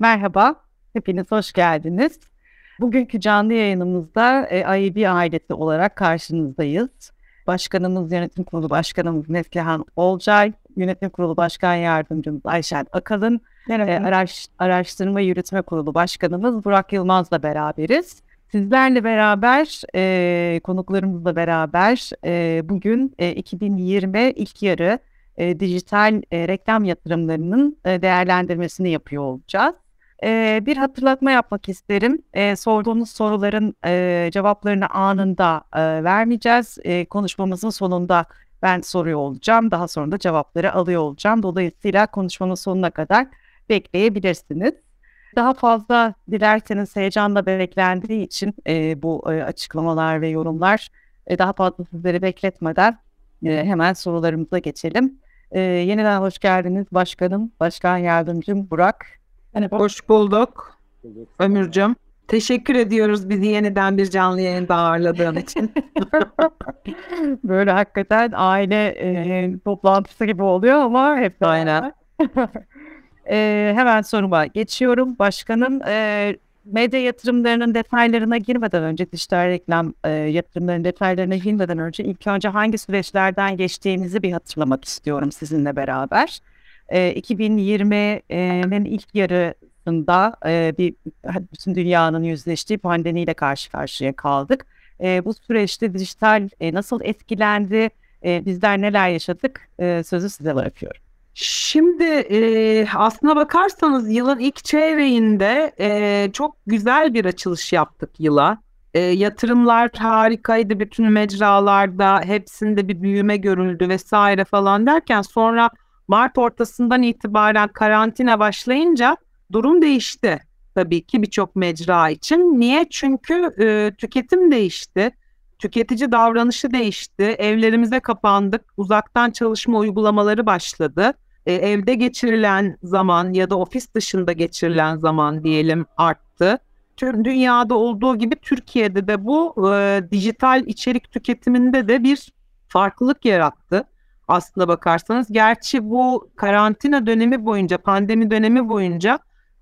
Merhaba, hepiniz hoş geldiniz. Bugünkü canlı yayınımızda e, IEB ailesi olarak karşınızdayız. Başkanımız, Yönetim Kurulu Başkanımız Neslihan Olcay, Yönetim Kurulu Başkan Yardımcımız Ayşen Akalın, e, araş, Araştırma Yürütme Kurulu Başkanımız Burak Yılmaz'la beraberiz. Sizlerle beraber, e, konuklarımızla beraber e, bugün e, 2020 ilk yarı e, dijital e, reklam yatırımlarının e, değerlendirmesini yapıyor olacağız. E, bir hatırlatma yapmak isterim. E, sorduğunuz soruların e, cevaplarını anında e, vermeyeceğiz. E, konuşmamızın sonunda ben soruyor olacağım. Daha sonra da cevapları alıyor olacağım. Dolayısıyla konuşmanın sonuna kadar bekleyebilirsiniz. Daha fazla dilerseniz heyecanla beklendiği için e, bu e, açıklamalar ve yorumlar e, daha fazla sizleri bekletmeden e, hemen sorularımıza geçelim. E, yeniden hoş geldiniz başkanım, başkan yardımcım Burak. Yani hoş bulduk Ömürcüm. Teşekkür ediyoruz bizi yeniden bir canlı yayında ağırladığın için. Böyle hakikaten aile e, toplantısı gibi oluyor ama hep Aynen. e, hemen soruma geçiyorum. Başkanım e, medya yatırımlarının detaylarına girmeden önce, dijital reklam e, yatırımlarının detaylarına girmeden önce ilk önce hangi süreçlerden geçtiğinizi bir hatırlamak istiyorum sizinle beraber. E, 2020'nin ilk yarısında e, bir bütün dünyanın yüzleştiği pandemiyle karşı karşıya kaldık. E, bu süreçte dijital e, nasıl etkilendi, e, bizler neler yaşadık sözü size bırakıyorum. Şimdi e, aslına bakarsanız yılın ilk çeyreğinde e, çok güzel bir açılış yaptık yıla. E, yatırımlar harikaydı bütün mecralarda hepsinde bir büyüme görüldü vesaire falan derken sonra Mart ortasından itibaren karantina başlayınca durum değişti tabii ki birçok mecra için. Niye? Çünkü e, tüketim değişti. Tüketici davranışı değişti. Evlerimize kapandık. Uzaktan çalışma uygulamaları başladı. E, evde geçirilen zaman ya da ofis dışında geçirilen zaman diyelim arttı. Tüm dünyada olduğu gibi Türkiye'de de bu e, dijital içerik tüketiminde de bir farklılık yarattı. Aslına bakarsanız. Gerçi bu karantina dönemi boyunca, pandemi dönemi boyunca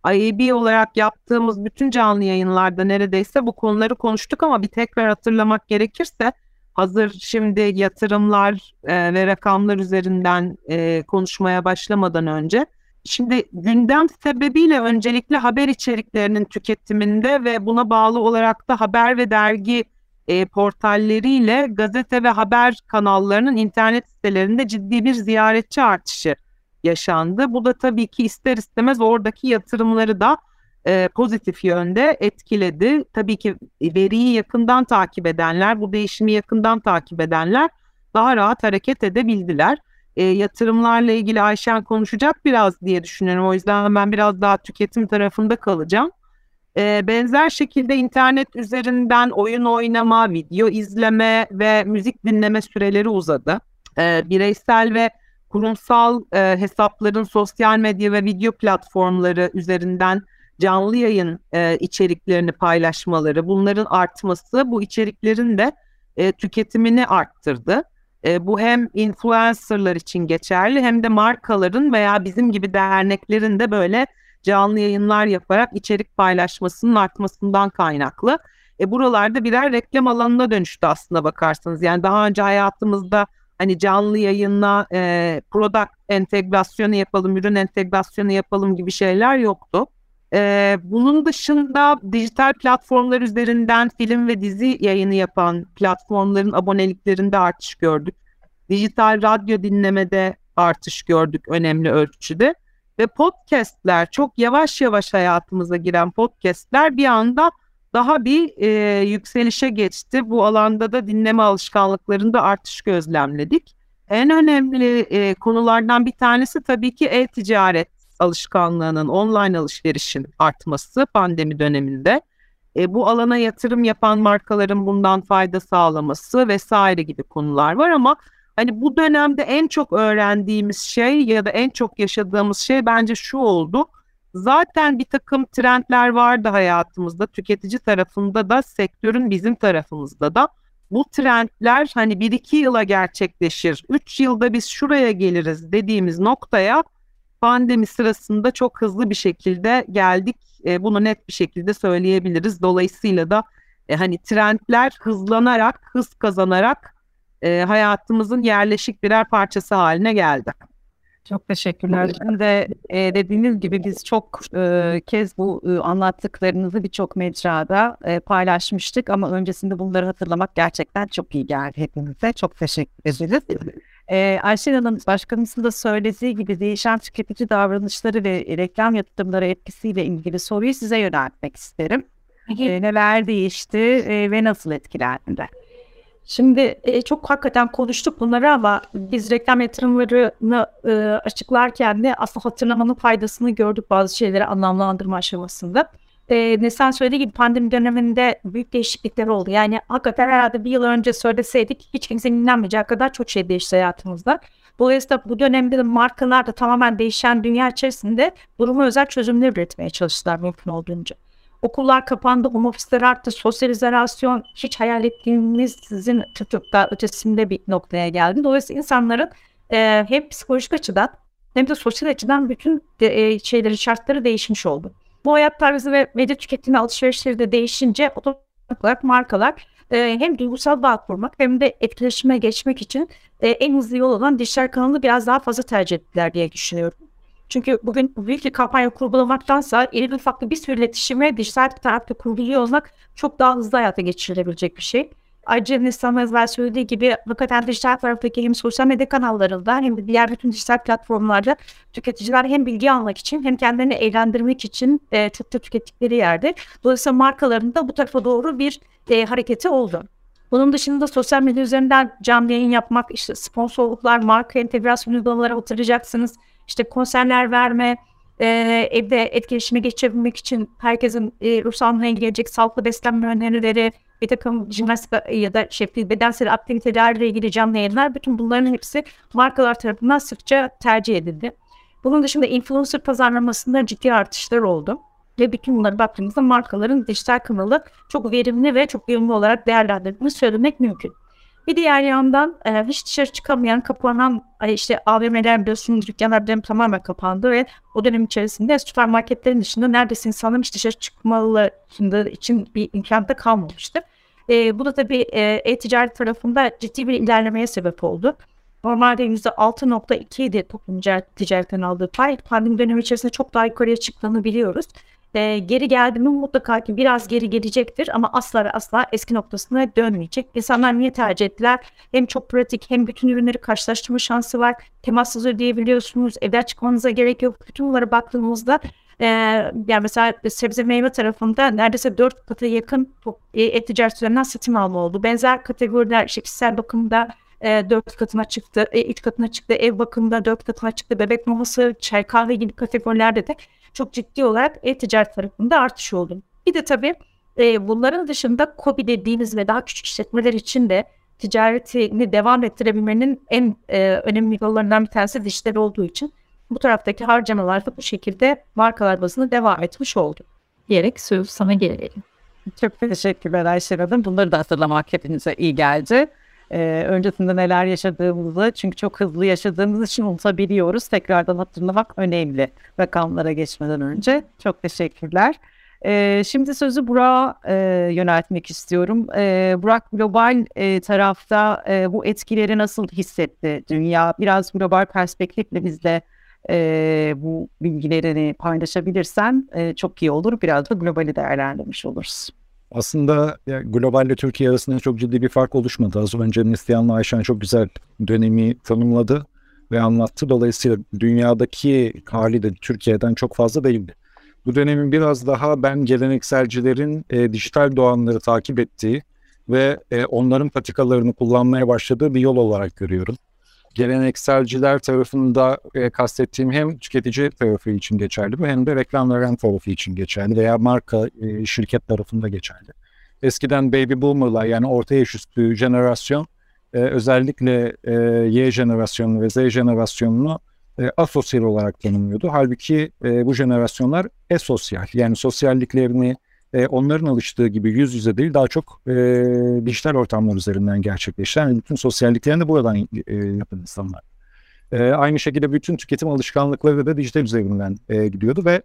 IAB olarak yaptığımız bütün canlı yayınlarda neredeyse bu konuları konuştuk ama bir tekrar hatırlamak gerekirse hazır şimdi yatırımlar e, ve rakamlar üzerinden e, konuşmaya başlamadan önce şimdi gündem sebebiyle öncelikle haber içeriklerinin tüketiminde ve buna bağlı olarak da haber ve dergi e, portalleriyle gazete ve haber kanallarının internet sitelerinde ciddi bir ziyaretçi artışı yaşandı. Bu da tabii ki ister istemez oradaki yatırımları da e, pozitif yönde etkiledi. Tabii ki veriyi yakından takip edenler, bu değişimi yakından takip edenler daha rahat hareket edebildiler. E, yatırımlarla ilgili Ayşen konuşacak biraz diye düşünüyorum. O yüzden ben biraz daha tüketim tarafında kalacağım. E, benzer şekilde internet üzerinden oyun oynama, video izleme ve müzik dinleme süreleri uzadı. E, bireysel ve kurumsal e, hesapların sosyal medya ve video platformları üzerinden canlı yayın e, içeriklerini paylaşmaları, bunların artması bu içeriklerin de e, tüketimini arttırdı. E, bu hem influencerlar için geçerli hem de markaların veya bizim gibi derneklerin de böyle canlı yayınlar yaparak içerik paylaşmasının artmasından kaynaklı. E, buralarda birer reklam alanına dönüştü aslında bakarsanız. Yani daha önce hayatımızda hani canlı yayınla e, product entegrasyonu yapalım, ürün entegrasyonu yapalım gibi şeyler yoktu. Ee, bunun dışında dijital platformlar üzerinden film ve dizi yayını yapan platformların aboneliklerinde artış gördük. Dijital radyo dinlemede artış gördük önemli ölçüde. Ve podcastler çok yavaş yavaş hayatımıza giren podcastler bir anda daha bir e, yükselişe geçti. Bu alanda da dinleme alışkanlıklarında artış gözlemledik. En önemli e, konulardan bir tanesi tabii ki e-ticaret alışkanlığının, online alışverişin artması pandemi döneminde. E, bu alana yatırım yapan markaların bundan fayda sağlaması vesaire gibi konular var ama hani bu dönemde en çok öğrendiğimiz şey ya da en çok yaşadığımız şey bence şu oldu. Zaten bir takım trendler vardı hayatımızda, tüketici tarafında da, sektörün bizim tarafımızda da. Bu trendler hani bir iki yıla gerçekleşir, üç yılda biz şuraya geliriz dediğimiz noktaya pandemi sırasında çok hızlı bir şekilde geldik. E, bunu net bir şekilde söyleyebiliriz. Dolayısıyla da e, hani trendler hızlanarak, hız kazanarak e, hayatımızın yerleşik birer parçası haline geldi. Çok teşekkürler. Ben de e, dediğiniz gibi biz çok e, kez bu e, anlattıklarınızı birçok mecrada e, paylaşmıştık ama öncesinde bunları hatırlamak gerçekten çok iyi geldi hepimize. Çok teşekkür ederiz. E, Ayşen Hanım başkanımızın da söylediği gibi değişen tüketici davranışları ve reklam yatırımları etkisiyle ilgili soruyu size yöneltmek isterim. E, neler değişti e, ve nasıl etkilendi? Şimdi e, çok hakikaten konuştuk bunları ama biz reklam yatırımlarını e, açıklarken de aslında hatırlamanın faydasını gördük bazı şeyleri anlamlandırma aşamasında. E, Nesen söylediği gibi pandemi döneminde büyük değişiklikler oldu. Yani hakikaten herhalde bir yıl önce söyleseydik hiç kimsenin inanmayacağı kadar çok şey değişti hayatımızda. Dolayısıyla bu dönemde de markalar da tamamen değişen dünya içerisinde duruma özel çözümler üretmeye çalıştılar mümkün olduğunca. Okullar kapandı, home ofisler arttı, sosyal izolasyon hiç hayal ettiğimiz sizin çok daha ötesinde bir noktaya geldi. Dolayısıyla insanların e, hem psikolojik açıdan hem de sosyal açıdan bütün de, e, şeyleri, şartları değişmiş oldu. Bu hayat tarzı ve medya tüketimi alışverişleri de değişince otomatik olarak markalar e, hem duygusal bağ kurmak hem de etkileşime geçmek için e, en hızlı yol olan dijital kanalı biraz daha fazla tercih ettiler diye düşünüyorum. Çünkü bugün büyük bir kampanya kurgulamaktansa iri ufaklı bir sürü iletişimi dijital bir tarafta kurguluyor olmak çok daha hızlı hayata geçirilebilecek bir şey. Ayrıca Nisan evvel söylediği gibi hakikaten dijital taraftaki hem sosyal medya kanallarında hem de diğer bütün dijital platformlarda tüketiciler hem bilgi almak için hem kendilerini eğlendirmek için e, çok da tükettikleri yerde. Dolayısıyla markaların da bu tarafa doğru bir e, hareketi oldu. Bunun dışında sosyal medya üzerinden canlı yayın yapmak, işte sponsorluklar, marka entegrasyon uygulamaları hatırlayacaksınız işte konserler verme, e, evde etkileşime geçebilmek için herkesin e, ruh sağlığına gelecek sağlıklı beslenme önerileri, bir takım jimnastik ya da şey, bedensel aktivitelerle ilgili canlı yayınlar, bütün bunların hepsi markalar tarafından sıkça tercih edildi. Bunun dışında influencer pazarlamasında ciddi artışlar oldu. Ve bütün bunları baktığımızda markaların dijital kanalı çok verimli ve çok verimli olarak değerlendirdiğini söylemek mümkün. Bir diğer yandan e, hiç dışarı çıkamayan, kapanan işte AVM'ler biliyorsunuz dükkanlar dönem tamamen kapandı ve o dönem içerisinde süpermarketlerin dışında neredeyse insanların hiç dışarı çıkmaları için bir imkan da kalmamıştı. E, bu da tabii e-ticaret tarafında ciddi bir ilerlemeye sebep oldu. Normalde %6.2 idi toplum ticaretten aldığı pay. Pandemi dönemi içerisinde çok daha yukarıya çıktığını biliyoruz e, geri geldi mi mutlaka ki biraz geri gelecektir ama asla asla eski noktasına dönmeyecek. İnsanlar niye tercih ettiler? Hem çok pratik hem bütün ürünleri karşılaştırma şansı var. Temassız ödeyebiliyorsunuz. Evden çıkmanıza gerek yok. Bütün bunlara baktığımızda e, yani mesela sebze meyve tarafında neredeyse dört katı yakın e, et-ticaret üzerinden satın alma oldu. Benzer kategoriler işte kişisel bakımda e, 4 katına çıktı, e, 3 katına çıktı, ev bakımında dört katına çıktı, bebek maması, çay kahve gibi kategorilerde de çok ciddi olarak e-ticaret tarafında artış oldu. Bir de tabii e, bunların dışında COBI dediğimiz ve daha küçük işletmeler için de ticaretini devam ettirebilmenin en e, önemli yollarından bir tanesi dijital olduğu için bu taraftaki harcamalar da bu şekilde markalar bazında devam etmiş oldu. Diyerek söz sana gelelim. Çok teşekkürler Ayşe Hanım. Bunları da hatırlamak hepinize iyi geldi e, öncesinde neler yaşadığımızı çünkü çok hızlı yaşadığımız için unutabiliyoruz. Tekrardan hatırlamak önemli rakamlara geçmeden önce. Çok teşekkürler. E, şimdi sözü Burak'a e, yöneltmek istiyorum. E, Burak global e, tarafta e, bu etkileri nasıl hissetti dünya? Biraz global perspektifle bizde e, bu bilgilerini paylaşabilirsen e, çok iyi olur. Biraz da globali değerlendirmiş oluruz aslında yani globalle Türkiye arasında çok ciddi bir fark oluşmadı. Az önce Neslihan'la Ayşen çok güzel dönemi tanımladı ve anlattı. Dolayısıyla dünyadaki hali de Türkiye'den çok fazla değildi. Bu dönemin biraz daha ben gelenekselcilerin e, dijital doğanları takip ettiği ve e, onların patikalarını kullanmaya başladığı bir yol olarak görüyorum gelenekselciler tarafında e, kastettiğim hem tüketici tarafı için geçerli hem de reklam veren tarafı için geçerli veya marka e, şirket tarafında geçerli. Eskiden baby boomer'lar yani orta yaş üstü jenerasyon e, özellikle e, Y jenerasyonu ve Z jenerasyonunu e, asosyal olarak tanımlıyordu. Halbuki e, bu jenerasyonlar esosyal yani sosyalliklerini e, onların alıştığı gibi yüz yüze değil daha çok e, dijital ortamlar üzerinden gerçekleşen bütün sosyalliklerini de buradan e, yapan insanlar. E, aynı şekilde bütün tüketim alışkanlıkları da dijital üzerinden e, gidiyordu ve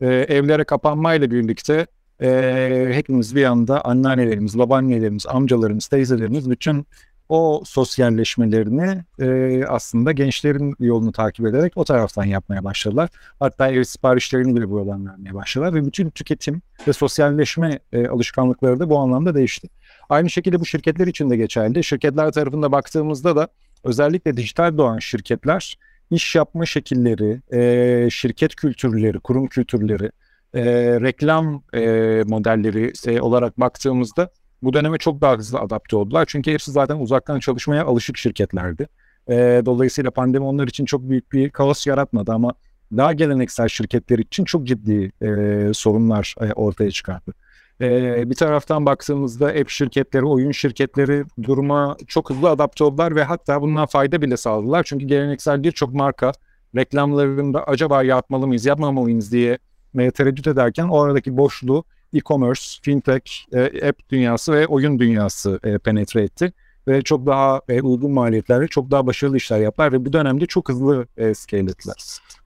e, evlere kapanmayla birlikte e, hepimiz bir anda anneannelerimiz, babaannelerimiz, amcalarımız, teyzelerimiz bütün o sosyalleşmelerini e, aslında gençlerin yolunu takip ederek o taraftan yapmaya başladılar. Hatta ev siparişlerini bile buradan vermeye başladılar ve bütün tüketim ve sosyalleşme e, alışkanlıkları da bu anlamda değişti. Aynı şekilde bu şirketler için de geçerli. Şirketler tarafında baktığımızda da özellikle dijital doğan şirketler iş yapma şekilleri, e, şirket kültürleri, kurum kültürleri, e, reklam e, modelleri e, olarak baktığımızda bu döneme çok daha hızlı adapte oldular. Çünkü hepsi zaten uzaktan çalışmaya alışık şirketlerdi. E, dolayısıyla pandemi onlar için çok büyük bir kaos yaratmadı ama daha geleneksel şirketler için çok ciddi e, sorunlar e, ortaya çıkardı. E, bir taraftan baktığımızda app şirketleri, oyun şirketleri duruma çok hızlı adapte oldular ve hatta bundan fayda bile sağladılar. Çünkü geleneksel birçok marka reklamlarında acaba yapmalı mıyız, yapmamalıyız diye tereddüt ederken o aradaki boşluğu e-commerce, fintech, e, app dünyası ve oyun dünyası e, penetre etti. Ve çok daha e, uygun maliyetlerle çok daha başarılı işler yaptılar ve bu dönemde çok hızlı e, scale ettiler.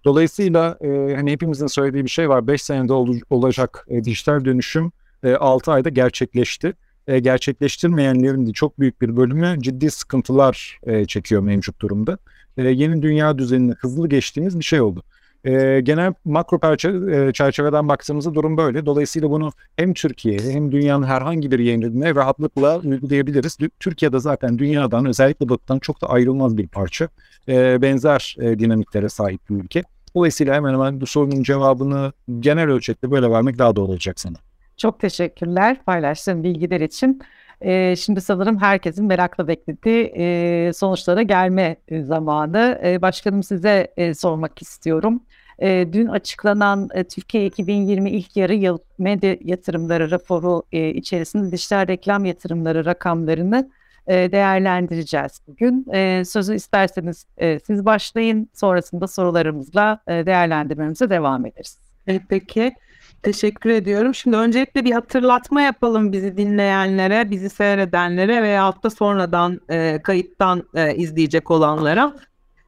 Dolayısıyla e, hani hepimizin söylediği bir şey var. 5 senede ol, olacak e, dijital dönüşüm e, 6 ayda gerçekleşti. E, gerçekleştirmeyenlerin de çok büyük bir bölümü ciddi sıkıntılar e, çekiyor mevcut durumda. E, yeni dünya düzenine hızlı geçtiğimiz bir şey oldu. E, genel makro e, çerçeveden baktığımızda durum böyle. Dolayısıyla bunu hem Türkiye'ye hem dünyanın herhangi bir yerine rahatlıkla uygulayabiliriz. Türkiye'de zaten dünyadan özellikle batıdan çok da ayrılmaz bir parça. E, benzer e, dinamiklere sahip bir ülke. Dolayısıyla hemen hemen bu sorunun cevabını genel ölçekte böyle vermek daha doğru olacak sana. Çok teşekkürler paylaştığın bilgiler için. E, şimdi sanırım herkesin merakla beklediği e, sonuçlara gelme zamanı. E, başkanım size e, sormak istiyorum. E, dün açıklanan e, Türkiye 2020 ilk yarı medya yatırımları raporu e, içerisinde dijital reklam yatırımları rakamlarını e, değerlendireceğiz bugün. E, sözü isterseniz e, siz başlayın. Sonrasında sorularımızla e, değerlendirmemize devam ederiz. Evet, peki. Teşekkür ediyorum. Şimdi öncelikle bir hatırlatma yapalım bizi dinleyenlere, bizi seyredenlere veya da sonradan e, kayıttan e, izleyecek olanlara.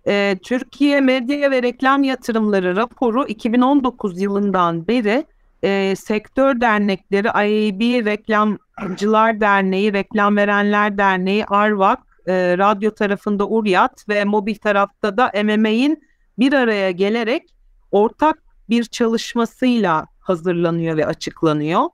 E, Türkiye Medya ve Reklam Yatırımları raporu 2019 yılından beri e, sektör dernekleri, IAB Reklamcılar Derneği, Reklam Verenler Derneği, ARVAK, e, radyo tarafında URYAT ve mobil tarafta da MMA'in bir araya gelerek ortak bir çalışmasıyla hazırlanıyor ve açıklanıyor.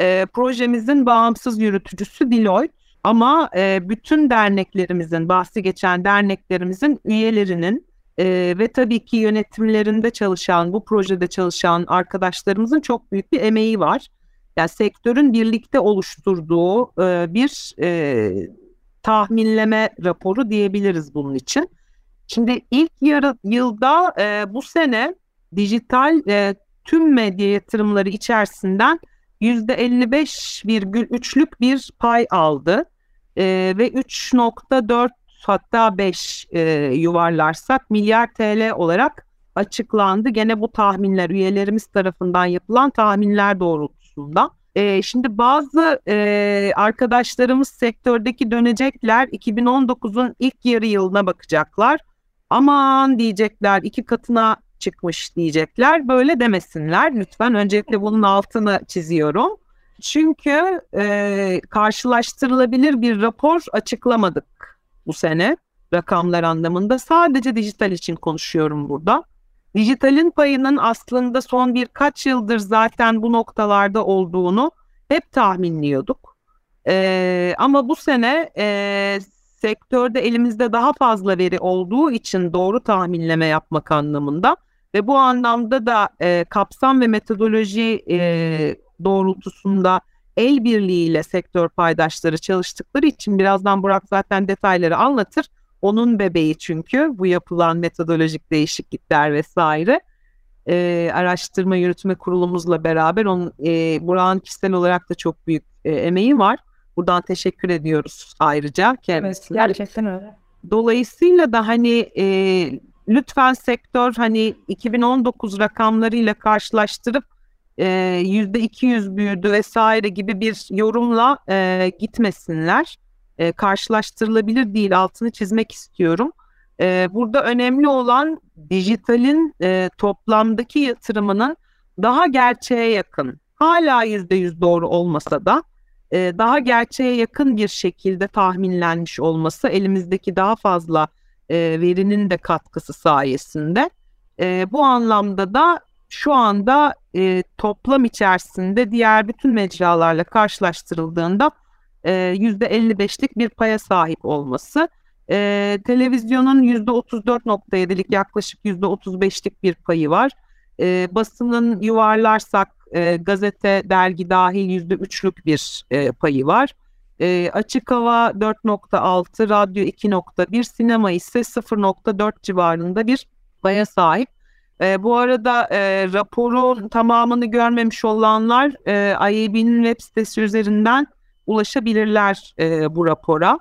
E, projemizin bağımsız yürütücüsü Deloitte ama e, bütün derneklerimizin, bahsi geçen derneklerimizin üyelerinin e, ve tabii ki yönetimlerinde çalışan, bu projede çalışan arkadaşlarımızın çok büyük bir emeği var. Yani sektörün birlikte oluşturduğu e, bir e, tahminleme raporu diyebiliriz bunun için. Şimdi ilk yarı yılda e, bu sene dijital e, tüm medya yatırımları içerisinden %55,3'lük bir pay aldı e, ve 3.4 hatta 5 e, yuvarlarsak milyar TL olarak açıklandı. Gene bu tahminler üyelerimiz tarafından yapılan tahminler doğrultusunda. E, şimdi bazı e, arkadaşlarımız sektördeki dönecekler 2019'un ilk yarı yılına bakacaklar. Aman diyecekler iki katına çıkmış diyecekler. Böyle demesinler lütfen. Öncelikle bunun altını çiziyorum. Çünkü e, karşılaştırılabilir bir rapor açıklamadık bu sene rakamlar anlamında. Sadece dijital için konuşuyorum burada. Dijitalin payının aslında son birkaç yıldır zaten bu noktalarda olduğunu hep tahminliyorduk. E, ama bu sene e, sektörde elimizde daha fazla veri olduğu için doğru tahminleme yapmak anlamında ve bu anlamda da e, kapsam ve metodoloji e, doğrultusunda el birliğiyle sektör paydaşları çalıştıkları için birazdan Burak zaten detayları anlatır. Onun bebeği çünkü bu yapılan metodolojik değişiklikler vesaire. E, araştırma yürütme kurulumuzla beraber onun e, Burak'ın kişisel olarak da çok büyük e, emeği var. Buradan teşekkür ediyoruz ayrıca kendisine. Evet, gerçekten öyle. Dolayısıyla da hani e, lütfen sektör hani 2019 rakamlarıyla karşılaştırıp yüzde e, 200 büyüdü vesaire gibi bir yorumla e, gitmesinler. E, karşılaştırılabilir değil altını çizmek istiyorum. E, burada önemli olan dijitalin e, toplamdaki yatırımının daha gerçeğe yakın, hala yüzde yüz doğru olmasa da e, daha gerçeğe yakın bir şekilde tahminlenmiş olması elimizdeki daha fazla e, verinin de katkısı sayesinde. E, bu anlamda da şu anda e, toplam içerisinde diğer bütün mecralarla karşılaştırıldığında e, %55'lik bir paya sahip olması. E, televizyonun %34.7'lik yaklaşık %35'lik bir payı var. E, basının yuvarlarsak e, gazete, dergi dahil %3'lük bir e, payı var. E, açık hava 4.6, radyo 2.1, sinema ise 0.4 civarında bir paya sahip. E, bu arada e, raporun tamamını görmemiş olanlar e, IAB'nin web sitesi üzerinden ulaşabilirler e, bu rapora.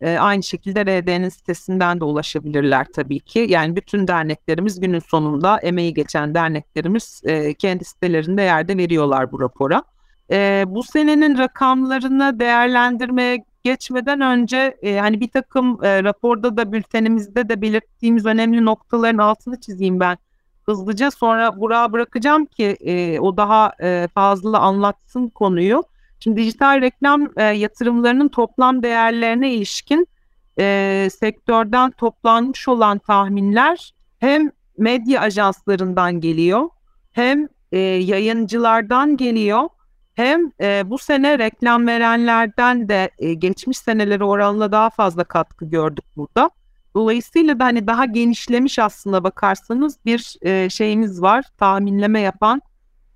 E, aynı şekilde RD'nin sitesinden de ulaşabilirler tabii ki. Yani bütün derneklerimiz günün sonunda emeği geçen derneklerimiz e, kendi sitelerinde yerde veriyorlar bu rapora. E, bu senenin rakamlarını değerlendirmeye geçmeden önce e, hani bir takım e, raporda da bültenimizde de belirttiğimiz önemli noktaların altını çizeyim ben hızlıca. Sonra Burak'a bırakacağım ki e, o daha e, fazla anlatsın konuyu. Şimdi dijital reklam e, yatırımlarının toplam değerlerine ilişkin e, sektörden toplanmış olan tahminler hem medya ajanslarından geliyor hem e, yayıncılardan geliyor hem e, bu sene reklam verenlerden de e, geçmiş seneleri oranla daha fazla katkı gördük burada. Dolayısıyla da hani daha genişlemiş aslında bakarsanız bir e, şeyimiz var. Tahminleme yapan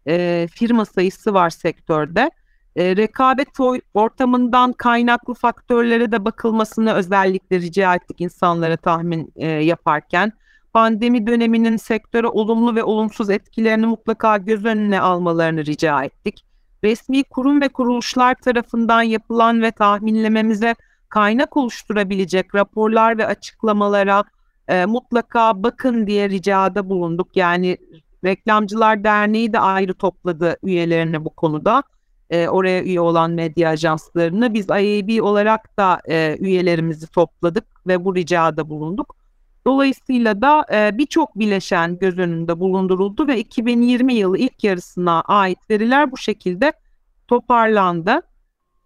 e, firma sayısı var sektörde. E, rekabet ortamından kaynaklı faktörlere de bakılmasını özellikle rica ettik insanlara tahmin e, yaparken. Pandemi döneminin sektöre olumlu ve olumsuz etkilerini mutlaka göz önüne almalarını rica ettik. Resmi kurum ve kuruluşlar tarafından yapılan ve tahminlememize kaynak oluşturabilecek raporlar ve açıklamalara e, mutlaka bakın diye ricada bulunduk. Yani Reklamcılar Derneği de ayrı topladı üyelerini bu konuda. E, oraya üye olan medya ajanslarını biz IAB olarak da e, üyelerimizi topladık ve bu ricada bulunduk. Dolayısıyla da e, birçok bileşen göz önünde bulunduruldu ve 2020 yılı ilk yarısına ait veriler bu şekilde toparlandı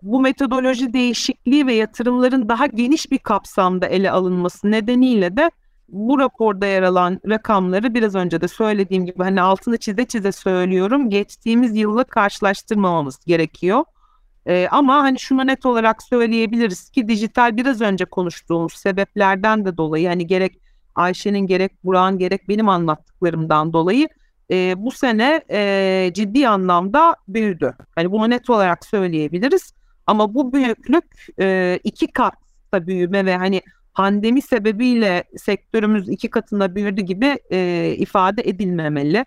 bu metodoloji değişikliği ve yatırımların daha geniş bir kapsamda ele alınması nedeniyle de bu raporda yer alan rakamları biraz önce de söylediğim gibi hani altını çize çize söylüyorum. Geçtiğimiz yılla karşılaştırmamamız gerekiyor. Ee, ama hani şunu net olarak söyleyebiliriz ki dijital biraz önce konuştuğumuz sebeplerden de dolayı hani gerek Ayşe'nin gerek Burak'ın gerek benim anlattıklarımdan dolayı e, bu sene e, ciddi anlamda büyüdü. Hani bunu net olarak söyleyebiliriz. Ama bu büyüklük e, iki kat da büyüme ve hani pandemi sebebiyle sektörümüz iki katında büyüdü gibi e, ifade edilmemeli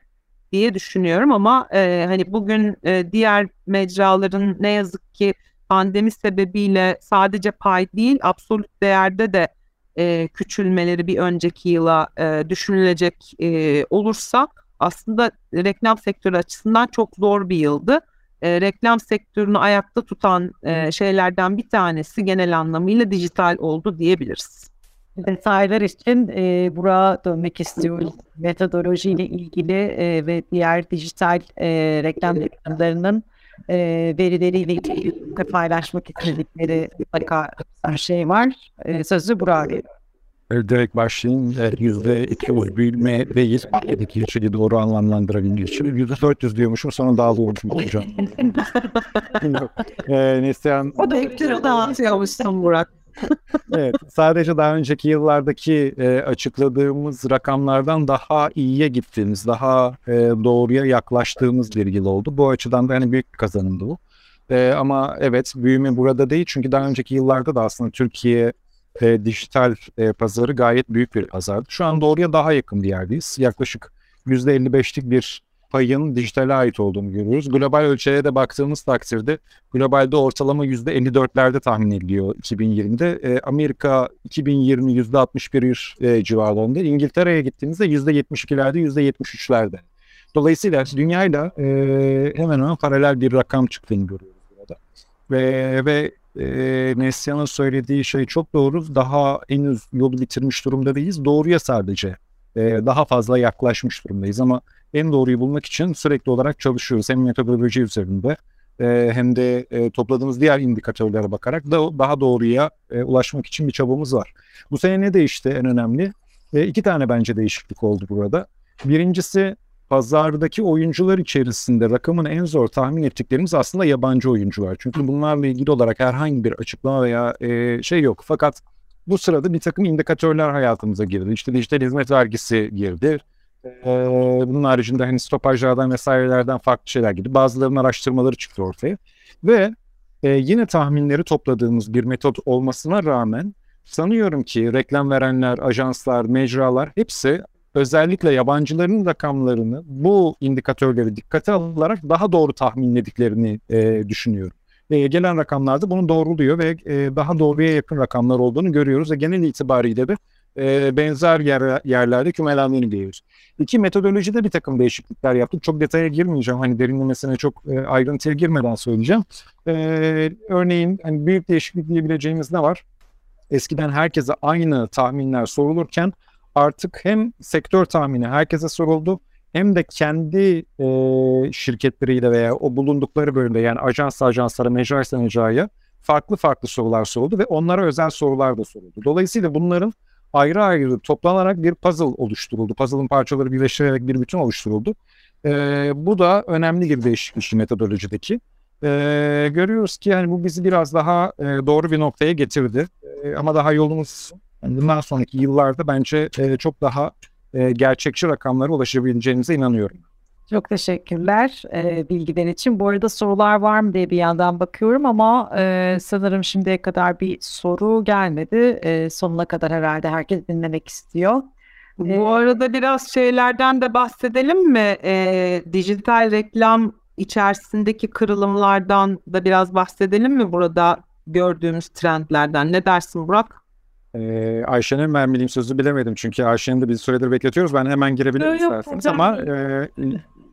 diye düşünüyorum ama e, hani bugün e, diğer mecraların ne yazık ki pandemi sebebiyle sadece pay değil absolut değerde de e, küçülmeleri bir önceki yıla e, düşünülecek e, olursa aslında reklam sektörü açısından çok zor bir yıldı e, reklam sektörünü ayakta tutan e, şeylerden bir tanesi genel anlamıyla dijital oldu diyebiliriz. Detaylar için e, buraya dönmek istiyoruz. Metodolojiyle ilgili e, ve diğer dijital e, reklam reklamlarının e, verileriyle ilgili paylaşmak istedikleri mutlaka bir şey var. E, sözü buraya veriyorum direkt başlayayım. Yüzde iki yüz büyüme değil. Dedik ilçeli doğru anlamlandırabilmek için. Yüzde dört yüz diyormuşum sonra daha doğru hocam. ee, Neslihan... O da ekleri dağıtıyormuşsun Burak. Evet, sadece daha önceki yıllardaki e, açıkladığımız rakamlardan daha iyiye gittiğimiz, daha e, doğruya yaklaştığımız bir yıl oldu. Bu açıdan da yani büyük bir kazanımdı bu. E, ama evet büyüme burada değil çünkü daha önceki yıllarda da aslında Türkiye e, dijital e, pazarı gayet büyük bir pazardı. Şu an doğruya daha yakın bir yerdeyiz. Yaklaşık %55'lik bir payın dijitale ait olduğunu görüyoruz. Global ölçeğe de baktığımız takdirde globalde ortalama %54'lerde tahmin ediliyor 2020'de. E, Amerika 2020 %61 e, civarında. İngiltere'ye gittiğimizde %72'lerde %73'lerde. Dolayısıyla dünyayla e, hemen hemen paralel bir rakam çıktığını görüyoruz burada. Ve, ve e, Neslihan'ın söylediği şey çok doğru. Daha henüz yolu bitirmiş durumda değiliz. Doğruya sadece e, daha fazla yaklaşmış durumdayız ama en doğruyu bulmak için sürekli olarak çalışıyoruz. Hem metodoloji üzerinde e, hem de e, topladığımız diğer indikatörlere bakarak da daha doğruya e, ulaşmak için bir çabamız var. Bu sene ne değişti en önemli? E, iki tane bence değişiklik oldu burada. Birincisi pazardaki oyuncular içerisinde rakamın en zor tahmin ettiklerimiz aslında yabancı oyuncular. Çünkü bunlarla ilgili olarak herhangi bir açıklama veya e, şey yok. Fakat bu sırada bir takım indikatörler hayatımıza girdi. İşte dijital hizmet vergisi girdi. Ee, bunun haricinde hani stopajlardan vesairelerden farklı şeyler gibi bazılarının araştırmaları çıktı ortaya. Ve e, yine tahminleri topladığımız bir metot olmasına rağmen sanıyorum ki reklam verenler, ajanslar, mecralar hepsi özellikle yabancıların rakamlarını bu indikatörleri dikkate alarak daha doğru tahminlediklerini e, düşünüyorum. Ve gelen rakamlarda bunu doğruluyor ve e, daha doğruya yakın rakamlar olduğunu görüyoruz ve genel itibariyle de e, benzer yer, yerlerde kümelendiğini görüyoruz. İki metodolojide bir takım değişiklikler yaptık. Çok detaya girmeyeceğim. Hani derinlemesine çok e, ayrıntıya girmeden söyleyeceğim. E, örneğin hani büyük değişiklik diyebileceğimiz ne var? Eskiden herkese aynı tahminler sorulurken artık hem sektör tahmini herkese soruldu hem de kendi e, şirketleriyle veya o bulundukları bölümde yani ajans ajanslara, mecraysa mecraya farklı farklı sorular soruldu ve onlara özel sorular da soruldu. Dolayısıyla bunların ayrı ayrı toplanarak bir puzzle oluşturuldu. Puzzle'ın parçaları birleştirerek bir bütün oluşturuldu. E, bu da önemli bir değişiklik metodolojideki. E, görüyoruz ki yani bu bizi biraz daha e, doğru bir noktaya getirdi. E, ama daha yolumuz yani bundan sonraki yıllarda bence e, çok daha e, gerçekçi rakamlara ulaşabileceğimize inanıyorum. Çok teşekkürler e, bilgiler için. Bu arada sorular var mı diye bir yandan bakıyorum ama e, sanırım şimdiye kadar bir soru gelmedi. E, sonuna kadar herhalde herkes dinlemek istiyor. Bu arada biraz şeylerden de bahsedelim mi? E, dijital reklam içerisindeki kırılımlardan da biraz bahsedelim mi burada gördüğümüz trendlerden? Ne dersin Burak? Ee, Ayşe'nin ben bileyim sözü bilemedim çünkü Ayşe'nin de bir süredir bekletiyoruz. Ben hemen girebilirim Yok, isterseniz ama e,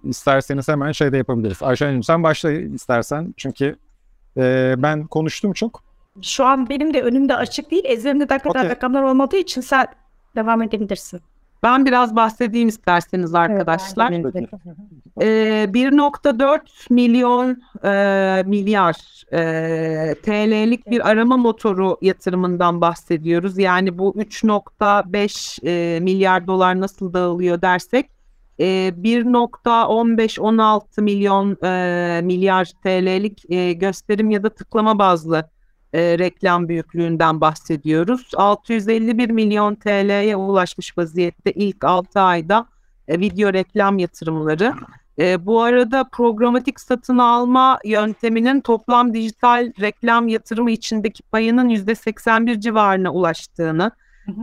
isterseniz hemen şey de yapabiliriz. Ayşe'nin sen başla istersen çünkü e, ben konuştum çok. Şu an benim de önümde açık değil. Ezberimde de kadar Okey. rakamlar olmadığı için sen devam edebilirsin. Ben biraz bahsedeyim isterseniz arkadaşlar. Ee, 1.4 milyon e, milyar e, TL'lik bir arama motoru yatırımından bahsediyoruz. Yani bu 3.5 e, milyar dolar nasıl dağılıyor dersek e, 1.15-16 milyon e, milyar TL'lik e, gösterim ya da tıklama bazlı e, reklam büyüklüğünden bahsediyoruz. 651 milyon TL'ye ulaşmış vaziyette ilk 6 ayda e, video reklam yatırımları. E, bu arada programatik satın alma yönteminin toplam dijital reklam yatırımı içindeki payının %81 civarına ulaştığını.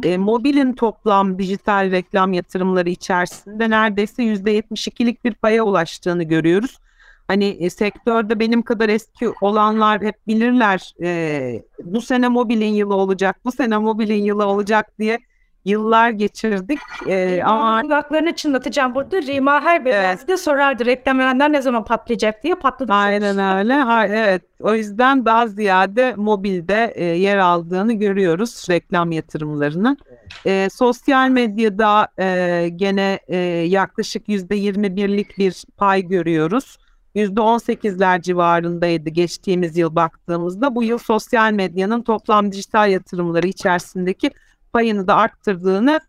E, mobilin toplam dijital reklam yatırımları içerisinde neredeyse %72'lik bir paya ulaştığını görüyoruz. Hani e, sektörde benim kadar eski olanlar hep bilirler e, bu sene mobilin yılı olacak, bu sene mobilin yılı olacak diye yıllar geçirdik. E, ama kulaklarını çınlatacağım burada. Rima her bir de sorardı reklam verenler ne zaman patlayacak diye patladı. Aynen öyle. Ha, evet. O yüzden daha ziyade mobilde e, yer aldığını görüyoruz reklam yatırımlarını. E, sosyal medyada e, gene e, yaklaşık %21'lik bir pay görüyoruz. %18'ler civarındaydı geçtiğimiz yıl baktığımızda. Bu yıl sosyal medyanın toplam dijital yatırımları içerisindeki payını da arttırdığını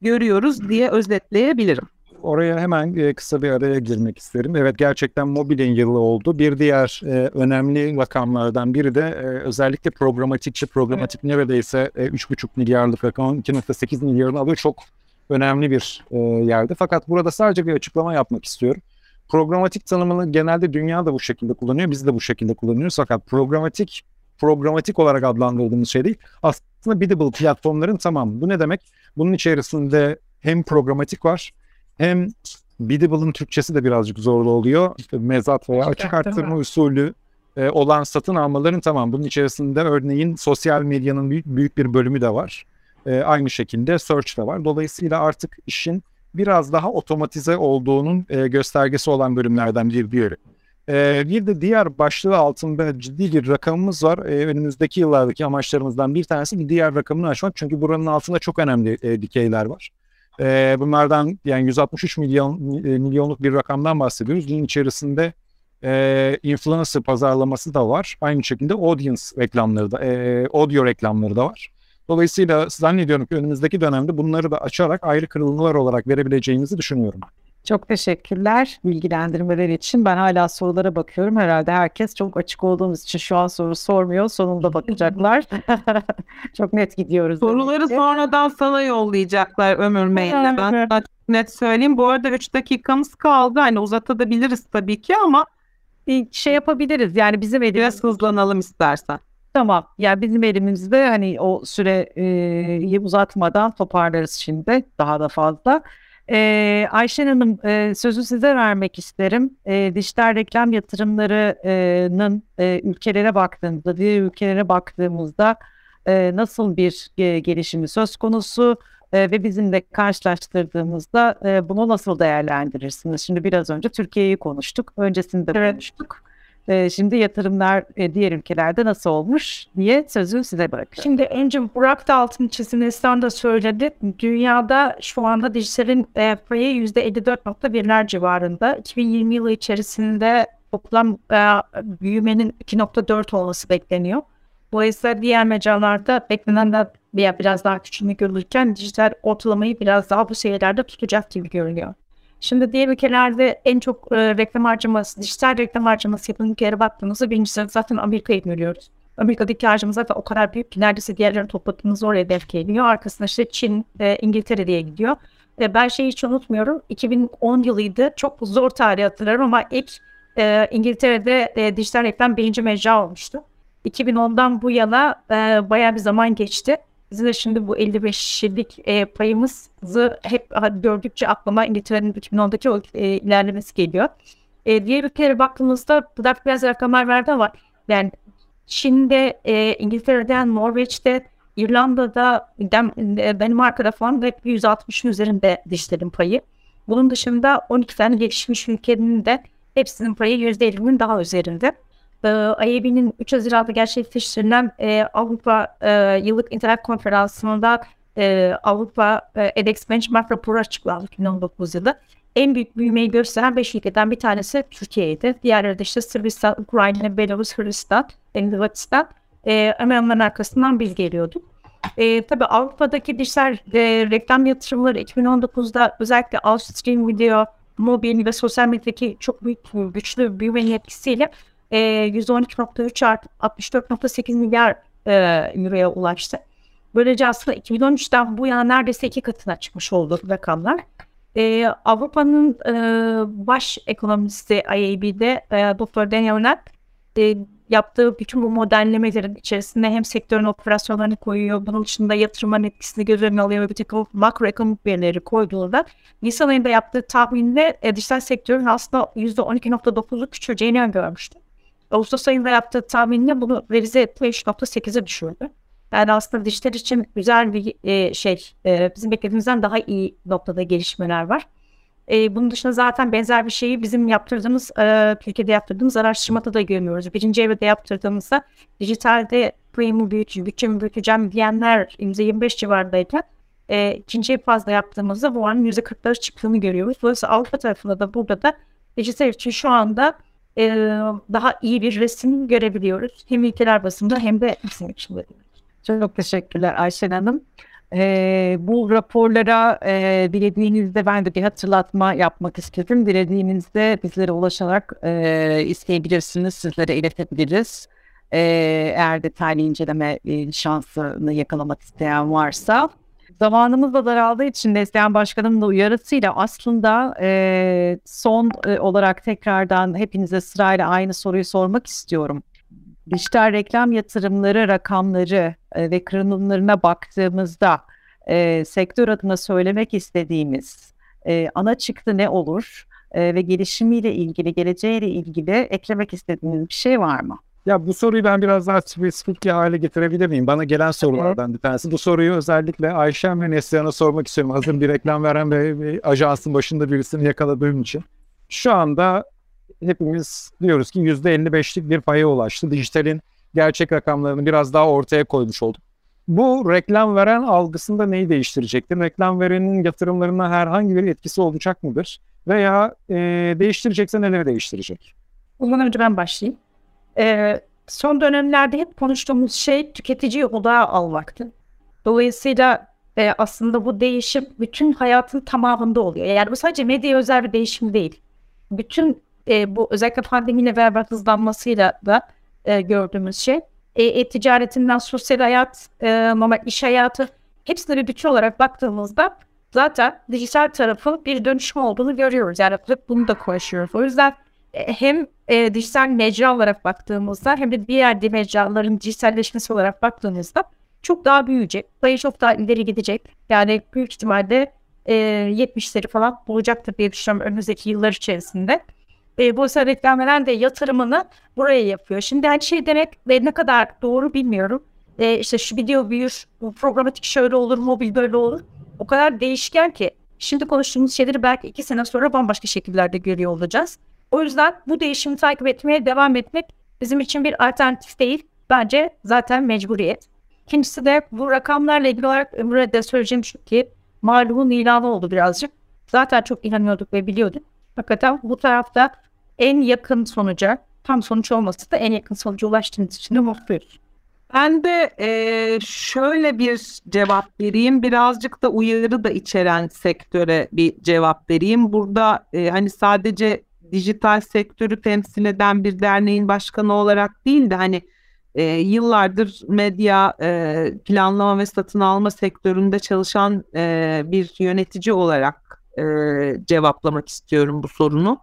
görüyoruz diye özetleyebilirim. Oraya hemen e, kısa bir araya girmek isterim. Evet gerçekten mobilin yılı oldu. Bir diğer e, önemli rakamlardan biri de e, özellikle programatikçi programatik neredeyse e, 3,5 milyarlık rakam 2,8 milyarını alıyor. Çok önemli bir e, yerde. Fakat burada sadece bir açıklama yapmak istiyorum. Programatik tanımını genelde dünya da bu şekilde kullanıyor. Biz de bu şekilde kullanıyoruz. Fakat programatik programatik olarak adlandırdığımız şey değil. Aslında biddable platformların tamamı. Bu ne demek? Bunun içerisinde hem programatik var hem biddable'ın Türkçesi de birazcık zorlu oluyor. İşte mezat veya açık arttırma usulü e, olan satın almaların tamam. Bunun içerisinde örneğin sosyal medyanın büyük, büyük bir bölümü de var. E, aynı şekilde search de var. Dolayısıyla artık işin biraz daha otomatize olduğunun e, göstergesi olan bölümlerden bir diğeri. Ee, bir de diğer başlığı altında ciddi bir rakamımız var. Ee, önümüzdeki yıllardaki amaçlarımızdan bir tanesi bir diğer rakamını aşmak. Çünkü buranın altında çok önemli e, dikeyler var. Ee, bunlardan yani 163 milyon e, milyonluk bir rakamdan bahsediyoruz. Bunun içerisinde e, influencer pazarlaması da var. Aynı şekilde audience reklamları da, e, audio reklamları da var. Dolayısıyla zannediyorum ki önümüzdeki dönemde bunları da açarak ayrı kırılımlar olarak verebileceğimizi düşünüyorum. Çok teşekkürler bilgilendirmeler için. Ben hala sorulara bakıyorum. Herhalde herkes çok açık olduğumuz için şu an soru sormuyor. Sonunda bakacaklar. çok net gidiyoruz. Soruları sonradan sana yollayacaklar Ömür Mail'de. Ben sana çok net söyleyeyim. Bu arada 3 dakikamız kaldı. Hani uzatabiliriz tabii ki ama şey yapabiliriz. Yani bizim biraz elimiz hızlanalım istersen. tamam. Yani bizim elimizde hani o süreyi uzatmadan toparlarız şimdi daha da fazla. Ee, Ayşen Hanım e, sözü size vermek isterim. E, dijital reklam yatırımlarının e, ülkelere baktığımızda, diğer ülkelere baktığımızda e, nasıl bir e, gelişimi söz konusu e, ve bizimle karşılaştırdığımızda e, bunu nasıl değerlendirirsiniz? Şimdi biraz önce Türkiye'yi konuştuk, öncesinde Evet. konuştuk. E, şimdi yatırımlar e, diğer ülkelerde nasıl olmuş diye sözü size bırakıyorum. Şimdi önce Burak da altını çizdi, Neslihan da söyledi. Dünyada şu anda dijitalin e, payı %54.1'ler civarında. 2020 yılı içerisinde toplam e, büyümenin 2.4 olması bekleniyor. Dolayısıyla diğer mecralarda beklenenden veya biraz daha küçülme görülürken dijital ortalamayı biraz daha bu seviyelerde tutacak gibi görünüyor. Şimdi diğer ülkelerde en çok e, reklam harcaması, dijital reklam harcaması yapan ülkelere baktığımızda birincisi zaten Amerika'yı görüyoruz. Amerika'daki harcama zaten o kadar büyük ki neredeyse diğerlerini topladığımızda oraya denk geliyor. Arkasında işte Çin, e, İngiltere diye gidiyor. E, ben şeyi hiç unutmuyorum. 2010 yılıydı. Çok zor tarih hatırlarım ama ilk e, İngiltere'de e, dijital reklam birinci mecra olmuştu. 2010'dan bu yana e, bayağı bir zaman geçti. De şimdi bu 55'lik e, payımızı hep gördükçe aklıma İngiltere'nin 2010'daki o e, ilerlemesi geliyor. E, diğer ülkelere baktığımızda Budak biraz rakamlar verdi ama yani Çin'de, e, İngiltere'de, Norveç'te, İrlanda'da, e, Danimarka'da falan da hep 160'ın üzerinde dijitalin payı. Bunun dışında 12 tane gelişmiş ülkenin de hepsinin payı %50'nin daha üzerinde. Ee, IAB'nin 3 Haziran'da gerçekleştirilen e, Avrupa e, Yıllık İnternet Konferansı'nda e, Avrupa e, edX Benchmark raporu açıklandı 2019 yılı. En büyük büyümeyi gösteren 5 ülkeden bir tanesi Türkiye'ydi. Diğerleri de işte Sırbistan, Ukrayna, Belarus, Hırvatistan, Hırvatistan. E, hemen arkasından biz geliyorduk. E, tabii Avrupa'daki dijital e, reklam yatırımları 2019'da özellikle Outstream Video, mobil ve sosyal medyadaki çok büyük güçlü büyümenin etkisiyle e, %12.3 artı 64.8 milyar e, euroya ulaştı. Böylece aslında 2013'ten bu yana neredeyse iki katına çıkmış oldu rakamlar. E, Avrupa'nın e, baş ekonomisti IAB'de e, Dr. Daniel Knapp e, yaptığı bütün bu modellemelerin içerisinde hem sektörün operasyonlarını koyuyor, bunun dışında yatırımın etkisini göz önüne alıyor ve bir takım makroekonomik verileri koyduğunda Nisan ayında yaptığı tahminde e, dijital sektörün aslında %12.9'u küçüleceğini öngörmüştü. Ağustos ayında yaptığı tahminle bunu revize etti ve 3.8'e düşürdü. Yani aslında dijital için güzel bir e, şey, e, bizim beklediğimizden daha iyi noktada gelişmeler var. E, bunun dışında zaten benzer bir şeyi bizim yaptırdığımız, e, Türkiye'de yaptırdığımız araştırmada da görmüyoruz. Birinci evrede yaptırdığımızda dijitalde payımı büyüteceğim, bütçemi büyüteceğim diyenler %25 civarındayken e, ikinci fazla yaptığımızda bu oranın %40'ları çıktığını görüyoruz. Dolayısıyla Avrupa tarafında da burada da dijital için şu anda e, daha iyi bir resim görebiliyoruz. Hem ülkeler basında hem de bizim için. Çok teşekkürler Ayşen Hanım. Ee, bu raporlara e, dilediğinizde ben de bir hatırlatma yapmak istedim. Dilediğinizde bizlere ulaşarak e, isteyebilirsiniz, sizlere iletebiliriz. E, eğer detaylı inceleme e, şansını yakalamak isteyen varsa. Zamanımız da daraldığı için Neslihan Başkanım'ın da uyarısıyla aslında e, son e, olarak tekrardan hepinize sırayla aynı soruyu sormak istiyorum. Dijital reklam yatırımları rakamları e, ve kırılımlarına baktığımızda e, sektör adına söylemek istediğimiz e, ana çıktı ne olur E, ve gelişimiyle ilgili, geleceğiyle ilgili eklemek istediğiniz bir şey var mı? Ya bu soruyu ben biraz daha spesifik bir hale getirebilir miyim? Bana gelen sorulardan bir tanesi. Bu soruyu özellikle Ayşem ve Neslihan'a sormak istiyorum. Hazır bir reklam veren ve, ve ajansın başında birisini yakaladığım için. Şu anda hepimiz diyoruz ki %55'lik bir paya ulaştı. Dijitalin gerçek rakamlarını biraz daha ortaya koymuş olduk. Bu reklam veren algısında neyi değiştirecektir? Reklam verenin yatırımlarına herhangi bir etkisi olacak mıdır? Veya e, değiştirecekse neleri değiştirecek? Bundan önce ben başlayayım. Ee, son dönemlerde hep konuştuğumuz şey tüketiciyi odağa almaktı. Dolayısıyla e, aslında bu değişim bütün hayatın tamamında oluyor. Yani bu sadece medya özel bir değişim değil. Bütün e, bu özellikle pandemiyle beraber hızlanmasıyla da e, gördüğümüz şey. E, e-ticaretinden sosyal hayat, e, normal iş hayatı hepsine bir bütün olarak baktığımızda zaten dijital tarafın bir dönüşüm olduğunu görüyoruz. Yani hep bunu da konuşuyoruz. O yüzden e, hem e, dijital mecra olarak baktığımızda hem de diğer mecraların dijitalleşmesi olarak baktığımızda çok daha büyüyecek. Sayı çok daha ileri gidecek. Yani büyük ihtimalle e, 70'leri falan bulacaktır diye düşünüyorum önümüzdeki yıllar içerisinde. E, sefer reklam de yatırımını buraya yapıyor. Şimdi her şey demek ve ne kadar doğru bilmiyorum. E, işte şu video büyür, bu programatik şöyle olur, mobil böyle olur. O kadar değişken ki şimdi konuştuğumuz şeyleri belki iki sene sonra bambaşka şekillerde görüyor olacağız. O yüzden bu değişimi takip etmeye devam etmek bizim için bir alternatif değil. Bence zaten mecburiyet. İkincisi de bu rakamlarla ilgili olarak Ömür'e de söyleyeceğim şu ki malumun ilanı oldu birazcık. Zaten çok inanıyorduk ve biliyorduk. Hakikaten bu tarafta en yakın sonuca, tam sonuç olmasa da en yakın sonuca ulaştığımız için de mutluyuz. Ben de e, şöyle bir cevap vereyim. Birazcık da uyarı da içeren sektöre bir cevap vereyim. Burada e, hani sadece dijital sektörü temsil eden bir derneğin başkanı olarak değil de hani e, yıllardır medya e, planlama ve satın alma sektöründe çalışan e, bir yönetici olarak e, cevaplamak istiyorum bu sorunu.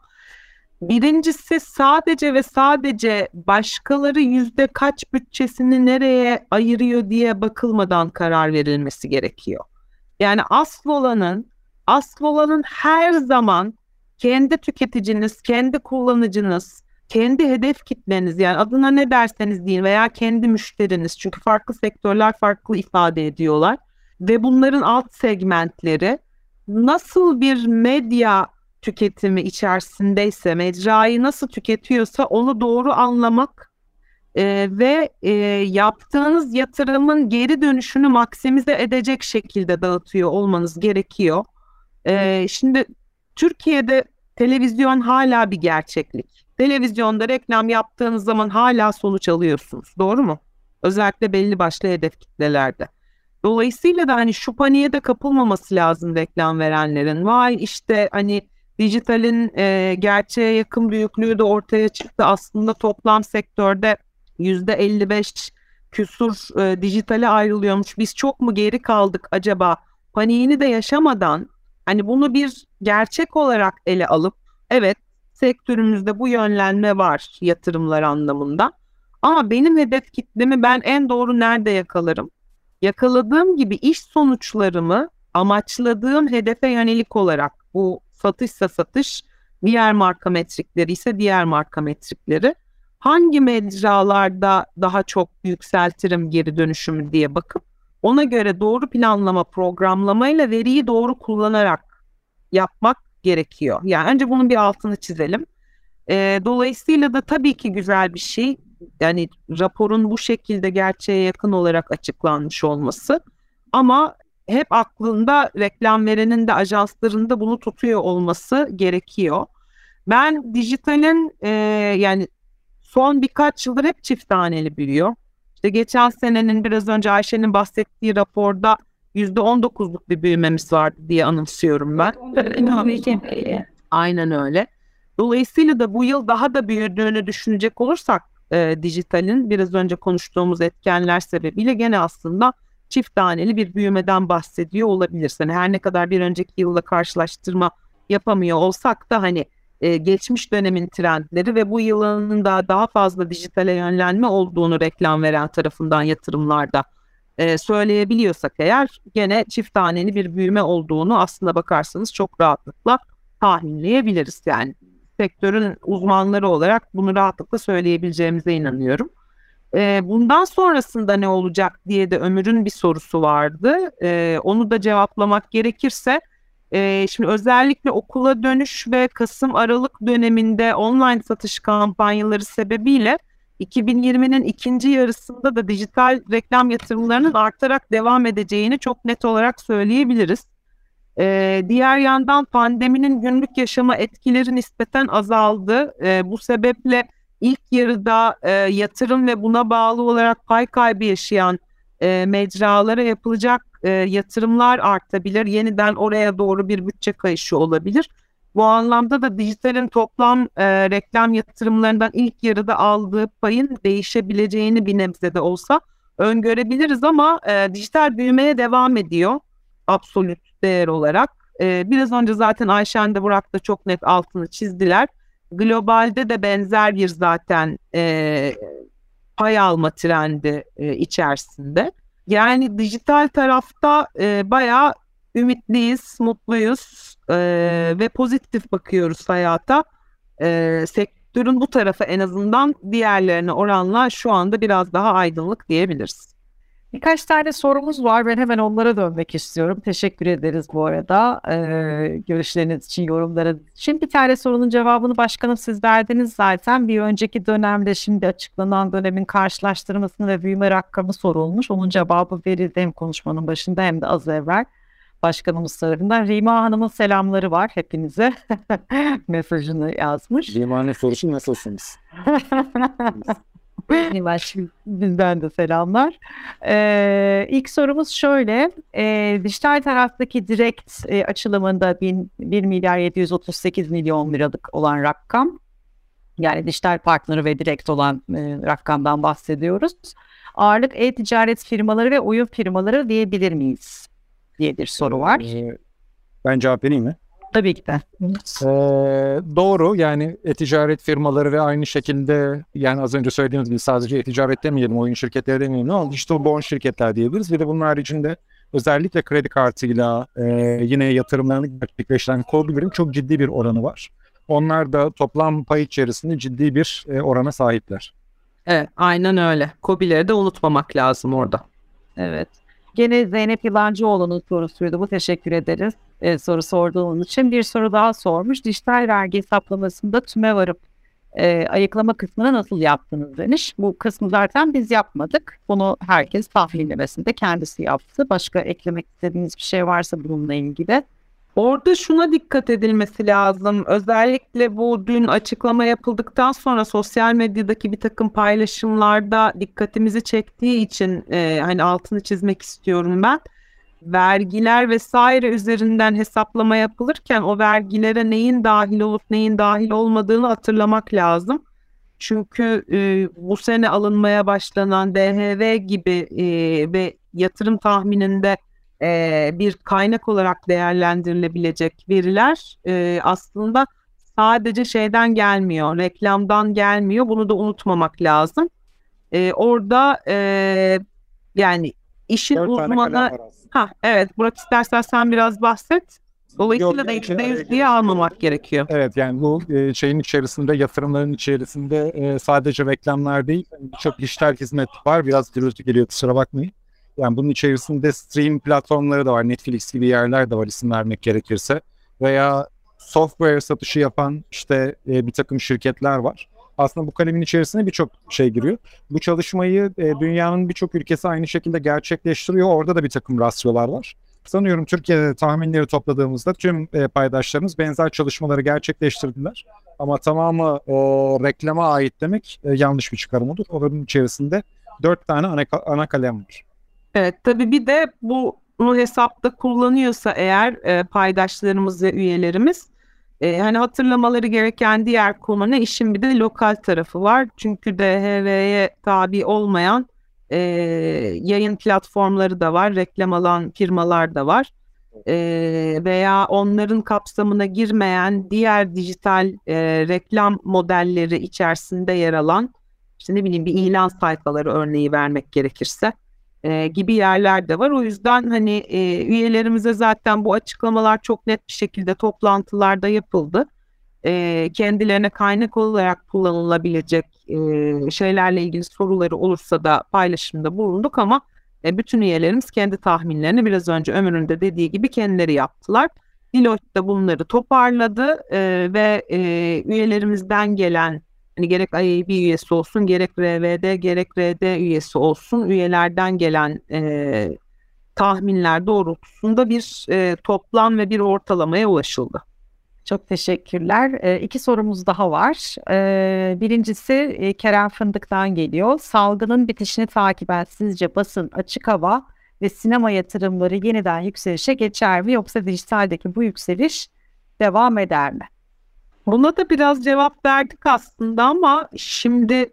Birincisi sadece ve sadece başkaları yüzde kaç bütçesini nereye ayırıyor diye bakılmadan karar verilmesi gerekiyor. Yani asıl olanın, asıl olanın her zaman kendi tüketiciniz, kendi kullanıcınız, kendi hedef kitleniz yani adına ne derseniz deyin veya kendi müşteriniz çünkü farklı sektörler farklı ifade ediyorlar ve bunların alt segmentleri nasıl bir medya tüketimi içerisindeyse mecrayı nasıl tüketiyorsa onu doğru anlamak e, ve e, yaptığınız yatırımın geri dönüşünü maksimize edecek şekilde dağıtıyor olmanız gerekiyor. E, şimdi Türkiye'de televizyon hala bir gerçeklik. Televizyonda reklam yaptığınız zaman hala sonuç alıyorsunuz. Doğru mu? Özellikle belli başlı hedef kitlelerde. Dolayısıyla da hani şu paniğe de kapılmaması lazım reklam verenlerin. Vay işte hani dijitalin e, gerçeğe yakın büyüklüğü de ortaya çıktı. Aslında toplam sektörde yüzde 55 küsur e, dijitale ayrılıyormuş. Biz çok mu geri kaldık acaba? Paniğini de yaşamadan hani bunu bir gerçek olarak ele alıp evet sektörümüzde bu yönlenme var yatırımlar anlamında. Ama benim hedef kitlemi ben en doğru nerede yakalarım? Yakaladığım gibi iş sonuçlarımı amaçladığım hedefe yönelik olarak bu satışsa satış, diğer marka metrikleri ise diğer marka metrikleri hangi mecralarda daha çok yükseltirim geri dönüşümü diye bakıp ona göre doğru planlama, programlamayla veriyi doğru kullanarak yapmak gerekiyor. Yani önce bunun bir altını çizelim. E, dolayısıyla da tabii ki güzel bir şey. Yani raporun bu şekilde gerçeğe yakın olarak açıklanmış olması. Ama hep aklında reklam verenin de ajansların da bunu tutuyor olması gerekiyor. Ben dijitalin e, yani son birkaç yıldır hep çift taneli büyüyor. İşte geçen senenin biraz önce Ayşe'nin bahsettiği raporda %19'luk bir büyümemiz vardı diye anımsıyorum ben. Aynen öyle. Dolayısıyla da bu yıl daha da büyüdüğünü düşünecek olursak e, dijitalin biraz önce konuştuğumuz etkenler sebebiyle gene aslında çift taneli bir büyümeden bahsediyor olabilirsin. Yani her ne kadar bir önceki yılla karşılaştırma yapamıyor olsak da hani e, geçmiş dönemin trendleri ve bu yılın da daha fazla dijitale yönlenme olduğunu reklam veren tarafından yatırımlarda e, söyleyebiliyorsak eğer gene çift taneli bir büyüme olduğunu aslında bakarsanız çok rahatlıkla tahminleyebiliriz. Yani sektörün uzmanları olarak bunu rahatlıkla söyleyebileceğimize inanıyorum. E, bundan sonrasında ne olacak diye de Ömür'ün bir sorusu vardı. E, onu da cevaplamak gerekirse E, şimdi özellikle okula dönüş ve Kasım-Aralık döneminde online satış kampanyaları sebebiyle 2020'nin ikinci yarısında da dijital reklam yatırımlarının artarak devam edeceğini çok net olarak söyleyebiliriz. Ee, diğer yandan pandeminin günlük yaşama etkileri nispeten azaldı. Ee, bu sebeple ilk yarıda e, yatırım ve buna bağlı olarak pay kaybı yaşayan e, mecralara yapılacak e, yatırımlar artabilir. Yeniden oraya doğru bir bütçe kayışı olabilir. Bu anlamda da dijitalin toplam e, reklam yatırımlarından ilk yarıda aldığı payın değişebileceğini bir nebze de olsa öngörebiliriz ama e, dijital büyümeye devam ediyor absolut değer olarak. E, biraz önce zaten Ayşen de Burak da çok net altını çizdiler. Globalde de benzer bir zaten e, pay alma trendi e, içerisinde. Yani dijital tarafta e, bayağı ümitliyiz, mutluyuz e, ve pozitif bakıyoruz hayata. E, sektörün bu tarafı en azından diğerlerine oranla şu anda biraz daha aydınlık diyebiliriz. Birkaç tane sorumuz var. Ben hemen onlara dönmek istiyorum. Teşekkür ederiz bu arada. Ee, görüşleriniz için, yorumlarınız için. Bir tane sorunun cevabını başkanım siz verdiniz zaten. Bir önceki dönemde şimdi açıklanan dönemin karşılaştırmasını ve büyüme rakamı sorulmuş. Onun cevabı verildi hem konuşmanın başında hem de az evvel başkanımız tarafından. Rima Hanım'ın selamları var hepinize. Mesajını yazmış. Rima'nın sorusu nasılsınız? Bizden de selamlar. Ee, ilk sorumuz şöyle. E, dijital taraftaki direkt e, açılımında 1, 1 milyar 738 milyon liralık olan rakam. Yani dijital partneri ve direkt olan e, rakamdan bahsediyoruz. Ağırlık e-ticaret firmaları ve oyun firmaları diyebilir miyiz? diye bir soru var. Ee, ben cevap vereyim mi? Tabii ki de. Ee, doğru yani e-ticaret firmaları ve aynı şekilde yani az önce söylediğimiz gibi sadece e-ticaret demeyelim, oyun şirketleri demeyelim ama digital born şirketler diyebiliriz. Bir de bunun haricinde özellikle kredi kartıyla e, yine yatırımlarını gerçekleştiren KOBİ'lerin çok ciddi bir oranı var. Onlar da toplam pay içerisinde ciddi bir e, orana sahipler. Evet aynen öyle. KOBİ'leri de unutmamak lazım orada. Evet. Gene Zeynep Yılancıoğlu'nun sorusuydu bu. Teşekkür ederiz e, soru sorduğunuz için. Bir soru daha sormuş. Dijital vergi hesaplamasında tüme varıp e, ayıklama kısmını nasıl yaptınız demiş. Bu kısmı zaten biz yapmadık. Bunu herkes tahminlemesinde kendisi yaptı. Başka eklemek istediğiniz bir şey varsa bununla ilgili. Orada şuna dikkat edilmesi lazım. Özellikle bu dün açıklama yapıldıktan sonra sosyal medyadaki bir takım paylaşımlarda dikkatimizi çektiği için e, hani altını çizmek istiyorum ben. Vergiler vesaire üzerinden hesaplama yapılırken o vergilere neyin dahil olup neyin dahil olmadığını hatırlamak lazım. Çünkü e, bu sene alınmaya başlanan DHV gibi e, ve yatırım tahmininde e, bir kaynak olarak değerlendirilebilecek veriler e, aslında sadece şeyden gelmiyor, reklamdan gelmiyor. Bunu da unutmamak lazım. E, orada e, yani işin Dört uzmanı... Ha, evet Burak istersen sen biraz bahset. Dolayısıyla da %100 diye almamak gerekiyor. Evet yani bu şeyin içerisinde yatırımların içerisinde sadece reklamlar değil birçok dijital hizmet var. Biraz gürültü geliyor kusura bakmayın. Yani bunun içerisinde stream platformları da var. Netflix gibi yerler de var isim vermek gerekirse. Veya software satışı yapan işte e, bir takım şirketler var. Aslında bu kalemin içerisine birçok şey giriyor. Bu çalışmayı e, dünyanın birçok ülkesi aynı şekilde gerçekleştiriyor. Orada da bir takım rasyolar var. Sanıyorum Türkiye'de tahminleri topladığımızda tüm e, paydaşlarımız benzer çalışmaları gerçekleştirdiler. Ama tamamı o reklama ait demek e, yanlış bir çıkarım olur. Onun içerisinde dört tane ana, ana kalem var. Evet tabii bir de bu bunu hesapta kullanıyorsa eğer e, paydaşlarımız ve üyelerimiz e, hani hatırlamaları gereken diğer konu ne işin bir de lokal tarafı var. Çünkü DHV'ye tabi olmayan e, yayın platformları da var, reklam alan firmalar da var. E, veya onların kapsamına girmeyen diğer dijital e, reklam modelleri içerisinde yer alan işte ne bileyim bir ilan sayfaları örneği vermek gerekirse e, gibi yerler de var. O yüzden hani e, üyelerimize zaten bu açıklamalar çok net bir şekilde toplantılarda yapıldı. E, kendilerine kaynak olarak kullanılabilecek e, şeylerle ilgili soruları olursa da paylaşımda bulunduk ama e, bütün üyelerimiz kendi tahminlerini biraz önce Ömür'ün de dediği gibi kendileri yaptılar. Deloitte de bunları toparladı e, ve e, üyelerimizden gelen hani gerek IAB üyesi olsun gerek RVD gerek RD üyesi olsun üyelerden gelen e, tahminler doğrultusunda bir e, toplam ve bir ortalamaya ulaşıldı. Çok teşekkürler. E, iki sorumuz daha var. E, birincisi e, Kerem Fındık'tan geliyor. Salgının bitişini takiben sizce basın, açık hava ve sinema yatırımları yeniden yükselişe geçer mi yoksa dijitaldeki bu yükseliş devam eder mi? Buna da biraz cevap verdik aslında ama şimdi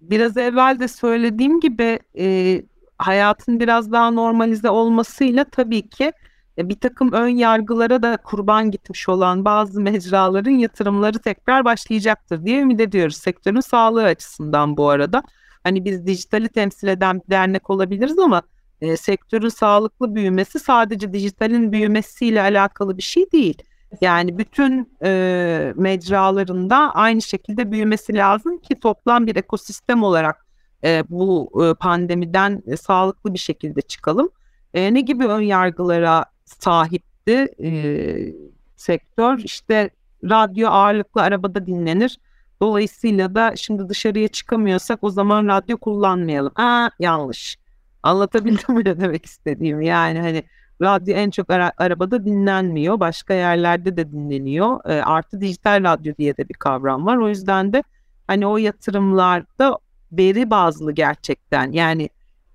biraz evvel de söylediğim gibi e, hayatın biraz daha normalize olmasıyla tabii ki e, bir takım ön yargılara da kurban gitmiş olan bazı mecraların yatırımları tekrar başlayacaktır diye ümit ediyoruz. Sektörün sağlığı açısından bu arada. Hani biz dijitali temsil eden bir dernek olabiliriz ama e, sektörün sağlıklı büyümesi sadece dijitalin büyümesiyle alakalı bir şey değil. Yani bütün e, mecralarında aynı şekilde büyümesi lazım ki toplam bir ekosistem olarak e, bu e, pandemiden e, sağlıklı bir şekilde çıkalım. E, ne gibi ön yargılara sahipti e, sektör? İşte radyo ağırlıklı arabada dinlenir. Dolayısıyla da şimdi dışarıya çıkamıyorsak o zaman radyo kullanmayalım. Aa yanlış. Anlatabildim mi ne demek istediğimi? Yani hani radyo en çok ara- arabada dinlenmiyor. Başka yerlerde de dinleniyor. E, artı dijital radyo diye de bir kavram var. O yüzden de hani o yatırımlarda veri bazlı gerçekten yani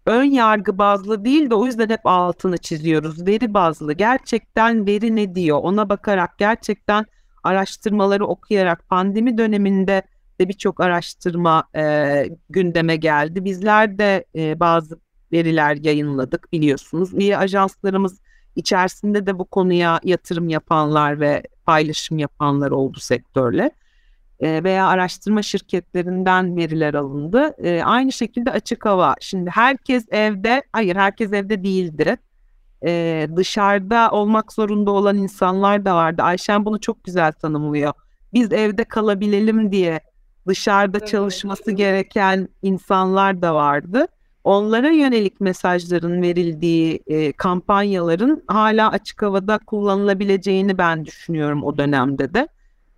ön yargı bazlı değil de o yüzden hep altını çiziyoruz. Veri bazlı gerçekten veri ne diyor ona bakarak gerçekten araştırmaları okuyarak pandemi döneminde de birçok araştırma e, gündeme geldi. Bizler de e, bazı veriler yayınladık biliyorsunuz. Üye ajanslarımız içerisinde de bu konuya yatırım yapanlar ve paylaşım yapanlar oldu sektörle veya araştırma şirketlerinden veriler alındı. Aynı şekilde açık hava. Şimdi herkes evde, hayır herkes evde değildi. Dışarıda olmak zorunda olan insanlar da vardı. Ayşen bunu çok güzel tanımlıyor. Biz evde kalabilelim diye dışarıda çalışması gereken insanlar da vardı. Onlara yönelik mesajların verildiği e, kampanyaların hala açık havada kullanılabileceğini ben düşünüyorum o dönemde de.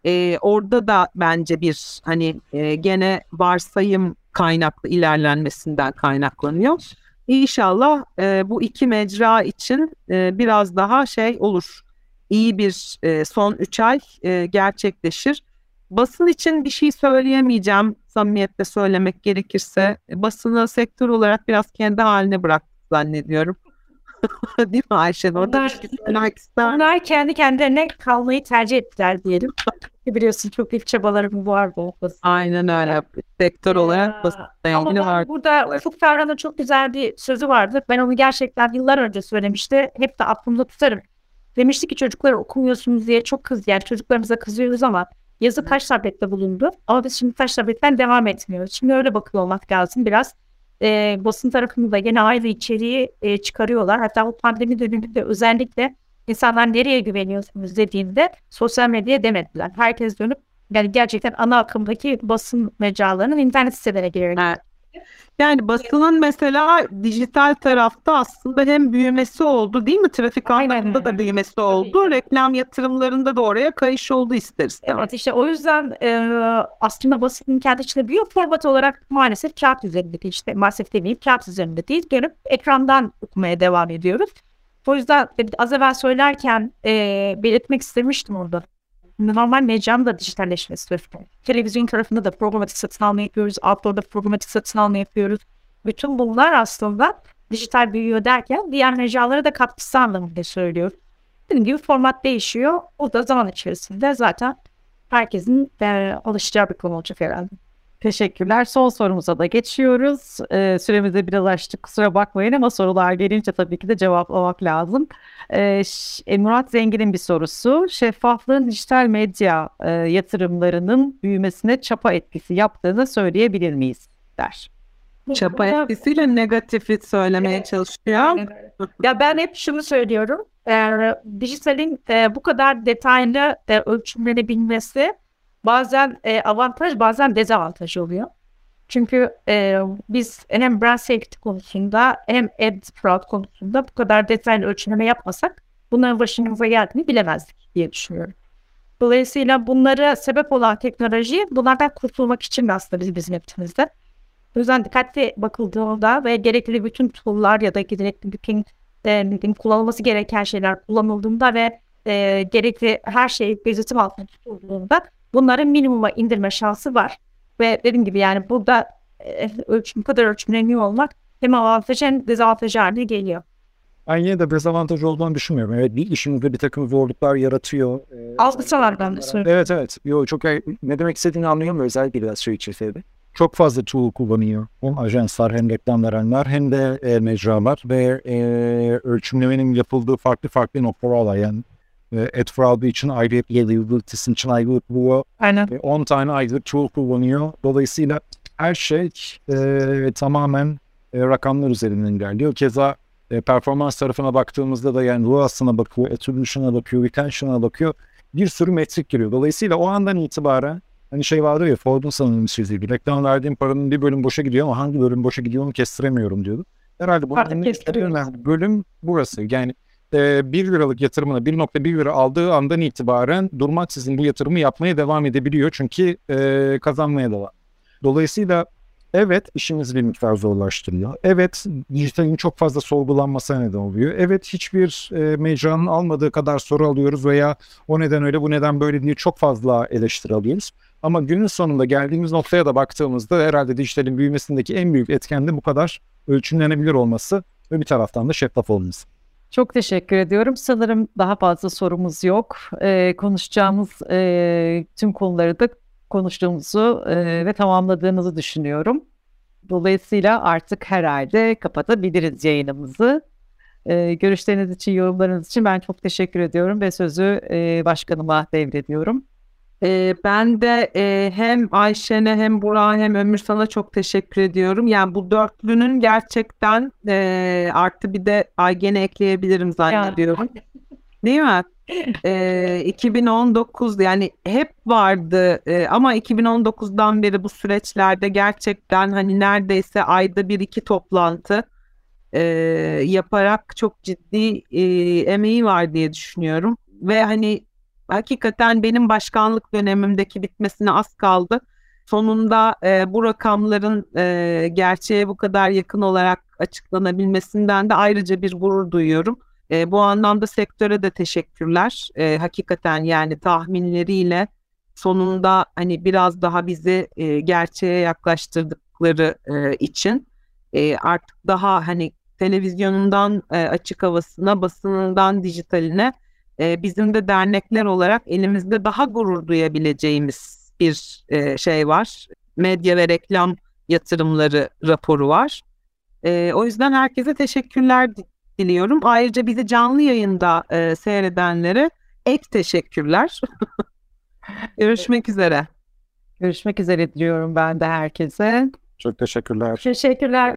E, orada da bence bir hani e, gene varsayım kaynaklı ilerlenmesinden kaynaklanıyor. İnşallah e, bu iki mecra için e, biraz daha şey olur. İyi bir e, son üç ay e, gerçekleşir. Basın için bir şey söyleyemeyeceğim samimiyetle söylemek gerekirse. Basını sektör olarak biraz kendi haline bıraktık zannediyorum. Değil mi? Orada onlar, onlar, kendi kendilerine kalmayı tercih ettiler diyelim. Biliyorsun çok ilk çabalarım var bu. Aynen öyle. Sektör olarak basında ilgili var. Burada Ufuk Ferhan'ın çok güzel bir sözü vardı. Ben onu gerçekten yıllar önce söylemişti. Hep de aklımda tutarım. Demişti ki çocuklar okumuyorsunuz diye çok kız yani çocuklarımıza kızıyoruz ama yazı taş tablette bulundu. Ama biz şimdi taş tabletten devam etmiyoruz. Şimdi öyle bakıyor olmak lazım biraz. E, basın tarafında yine ayrı içeriği e, çıkarıyorlar. Hatta bu pandemi döneminde özellikle insanlar nereye güveniyorsunuz dediğinde sosyal medyaya demediler. Herkes dönüp yani gerçekten ana akımdaki basın mecralarının internet sitelerine girerek evet. Yani basının mesela dijital tarafta aslında hem büyümesi oldu değil mi? Trafik anlamında da büyümesi oldu. Reklam yatırımlarında da oraya kayış oldu isteriz. Evet işte o yüzden e, aslında basının kendi içinde büyük format olarak maalesef kağıt üzerinde değil. İşte maalesef demeyeyim kağıt üzerinde değil. Görüp ekrandan okumaya devam ediyoruz. O yüzden az evvel söylerken e, belirtmek istemiştim orada. Normal mecranın da dijitalleşmesi söz Televizyon tarafında da programatik satın alma yapıyoruz. Outdoor'da programatik satın alma yapıyoruz. Bütün bunlar aslında dijital büyüyor derken diğer mecralara da katkısı anlamında söylüyor. Dediğim gibi format değişiyor. O da zaman içerisinde zaten herkesin e, alışacağı bir konu olacak herhalde. Teşekkürler. Son sorumuza da geçiyoruz. Ee, süremizi biraz açtık kusura bakmayın ama sorular gelince tabii ki de cevaplamak lazım. Ee, e, Murat Zengin'in bir sorusu. Şeffaflığın dijital medya e, yatırımlarının büyümesine çapa etkisi yaptığını söyleyebilir miyiz? der. Çapa etkisiyle negatifi söylemeye çalışıyor. ya ben hep şunu söylüyorum. E, dijitalin e, bu kadar detaylı e, ölçümlenebilmesi bazen e, avantaj bazen dezavantaj oluyor. Çünkü e, biz hem brand safety konusunda hem ad fraud konusunda bu kadar detaylı ölçümleme yapmasak bunların başımıza geldiğini bilemezdik diye düşünüyorum. Dolayısıyla bunlara sebep olan teknoloji bunlardan kurtulmak için de aslında bizim hizmetimizde. O yüzden dikkatli bakıldığında ve gerekli bütün tool'lar ya da gerekli bütün e, kullanılması gereken şeyler kullanıldığında ve e, gerekli her şey gözetim altında tutulduğunda bunların minimuma indirme şansı var. Ve dediğim gibi yani burada e, ölçüm, bu kadar ölçümleniyor olmak hem avantajı hem dezavantajı haline geliyor. Ben yine de dezavantaj olduğunu düşünmüyorum. Evet bir işimizde bir takım zorluklar yaratıyor. Ee, Algısalar ben de söylüyorum. Evet evet. Yo, çok ne demek istediğini anlıyorum özellikle biraz şey içerisinde. Çok fazla tool kullanıyor. Hem ajanslar hem reklam verenler hem de e, mecralar ve e, ölçümlemenin yapıldığı farklı farklı noktalar var. Yani e, Adfralby için ayrı reliability'sin için ayrı bu Aynen. 10 tane ayrı tool kullanıyor. Dolayısıyla her şey e, tamamen e, rakamlar üzerinden ilerliyor. Keza e, performans tarafına baktığımızda da yani ROAS'ına bakıyor, attribution'a bakıyor, retention'a bakıyor. Bir sürü metrik giriyor. Dolayısıyla o andan itibaren hani şey vardı ya Ford'un sanırım çizdiği reklam verdiğim paranın bir bölüm boşa gidiyor ama hangi bölüm boşa gidiyor onu kestiremiyorum diyordu. Herhalde bunun en önemli bölüm burası. Yani e, 1 liralık yatırımını 1.1 lira aldığı andan itibaren durmaksızın bu yatırımı yapmaya devam edebiliyor. Çünkü e, kazanmaya devam. Dolayısıyla evet işimizi bir miktar zorlaştırıyor. Evet dijitalin çok fazla sorgulanmasına neden oluyor. Evet hiçbir e, mecranın almadığı kadar soru alıyoruz veya o neden öyle bu neden böyle diye çok fazla eleştiri alıyoruz. Ama günün sonunda geldiğimiz noktaya da baktığımızda herhalde dijitalin büyümesindeki en büyük etken de bu kadar ölçümlenebilir olması ve bir taraftan da şeffaf olması. Çok teşekkür ediyorum. Sanırım daha fazla sorumuz yok. Ee, konuşacağımız e, tüm konuları da konuştuğumuzu e, ve tamamladığınızı düşünüyorum. Dolayısıyla artık herhalde kapatabiliriz yayınımızı. Ee, görüşleriniz için, yorumlarınız için ben çok teşekkür ediyorum ve sözü e, başkanıma devrediyorum. Ee, ben de e, hem Ayşen'e hem Burak'a hem Ömür sana çok teşekkür ediyorum. Yani bu dörtlünün gerçekten e, artı bir de Aygen'i ekleyebilirim zannediyorum. Değil mi? Ee, 2019 yani hep vardı e, ama 2019'dan beri bu süreçlerde gerçekten hani neredeyse ayda bir iki toplantı e, yaparak çok ciddi e, emeği var diye düşünüyorum ve hani hakikaten benim başkanlık dönemimdeki bitmesine az kaldı. Sonunda e, bu rakamların e, gerçeğe bu kadar yakın olarak açıklanabilmesinden de ayrıca bir gurur duyuyorum. E, bu anlamda sektöre de teşekkürler. E, hakikaten yani tahminleriyle sonunda hani biraz daha bizi e, gerçeğe yaklaştırdıkları e, için e, artık daha hani televizyonundan e, açık havasına, basınından dijitaline e, bizim de dernekler olarak elimizde daha gurur duyabileceğimiz bir e, şey var. Medya ve reklam yatırımları raporu var. E, o yüzden herkese teşekkürler di- diliyorum. Ayrıca bizi canlı yayında e, seyredenlere ek teşekkürler. Görüşmek üzere. Görüşmek üzere diliyorum ben de herkese. Çok teşekkürler. Teşekkürler.